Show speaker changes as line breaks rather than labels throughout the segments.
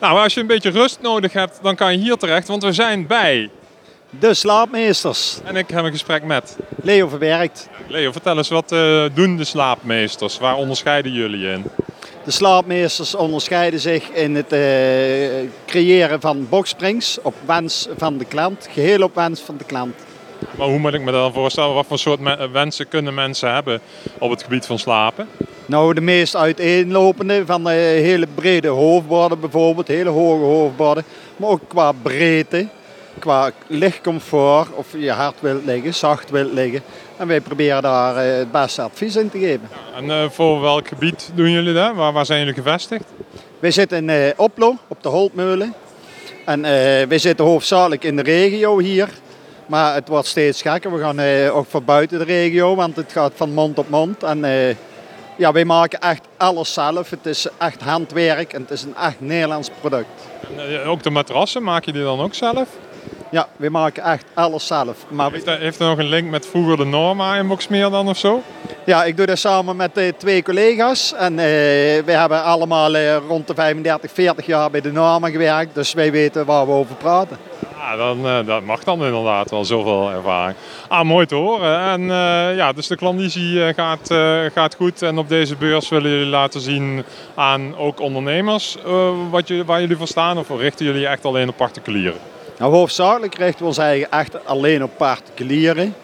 Nou, als je een beetje rust nodig hebt, dan kan je hier terecht, want we zijn bij.
De slaapmeesters.
En ik heb een gesprek met.
Leo Verwerkt.
Leo, vertel eens, wat uh, doen de slaapmeesters? Waar onderscheiden jullie in?
De slaapmeesters onderscheiden zich in het uh, creëren van boxsprings op wens van de klant, geheel op wens van de klant.
Maar hoe moet ik me dan voorstellen? Wat voor soort wensen kunnen mensen hebben op het gebied van slapen?
Nou, de meest uiteenlopende van de hele brede hoofdborden bijvoorbeeld, hele hoge hoofdborden. Maar ook qua breedte, qua lichtcomfort, of je hard wilt liggen, zacht wilt liggen. En wij proberen daar eh, het beste advies in te geven.
En uh, voor welk gebied doen jullie dat? Waar, waar zijn jullie gevestigd?
Wij zitten in uh, Oplo, op de Holtmeulen. En wij zitten hoofdzakelijk in de regio hier. Maar het wordt steeds gekker. We gaan ook voor buiten de regio, want het gaat van mond op mond. En ja, wij maken echt alles zelf. Het is echt handwerk en het is een echt Nederlands product.
En, ook de matrassen, maak je die dan ook zelf?
Ja, we maken echt alles zelf.
Maar heeft, er, heeft nog een link met vroeger de Norma in Boxmeer dan of zo?
Ja, ik doe dat samen met uh, twee collega's. En uh, we hebben allemaal uh, rond de 35, 40 jaar bij de Norma gewerkt. Dus wij weten waar we over praten.
Ja, dan, dat mag dan inderdaad wel zoveel ervaring. Ah, mooi te horen. En ja, dus de klandizie gaat, gaat goed. En op deze beurs willen jullie laten zien aan ook ondernemers wat je, waar jullie voor staan? Of richten jullie echt alleen op particulieren?
Nou, hoofdzakelijk richten we ons eigenlijk echt alleen op particulieren.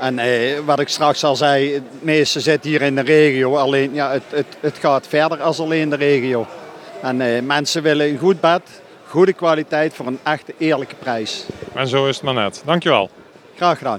En eh, wat ik straks al zei, het meeste zit hier in de regio. Alleen, ja, het, het, het gaat verder als alleen de regio. En eh, mensen willen een goed bed, goede kwaliteit voor een echte eerlijke prijs.
En zo is het maar net. Dankjewel.
Graag gedaan.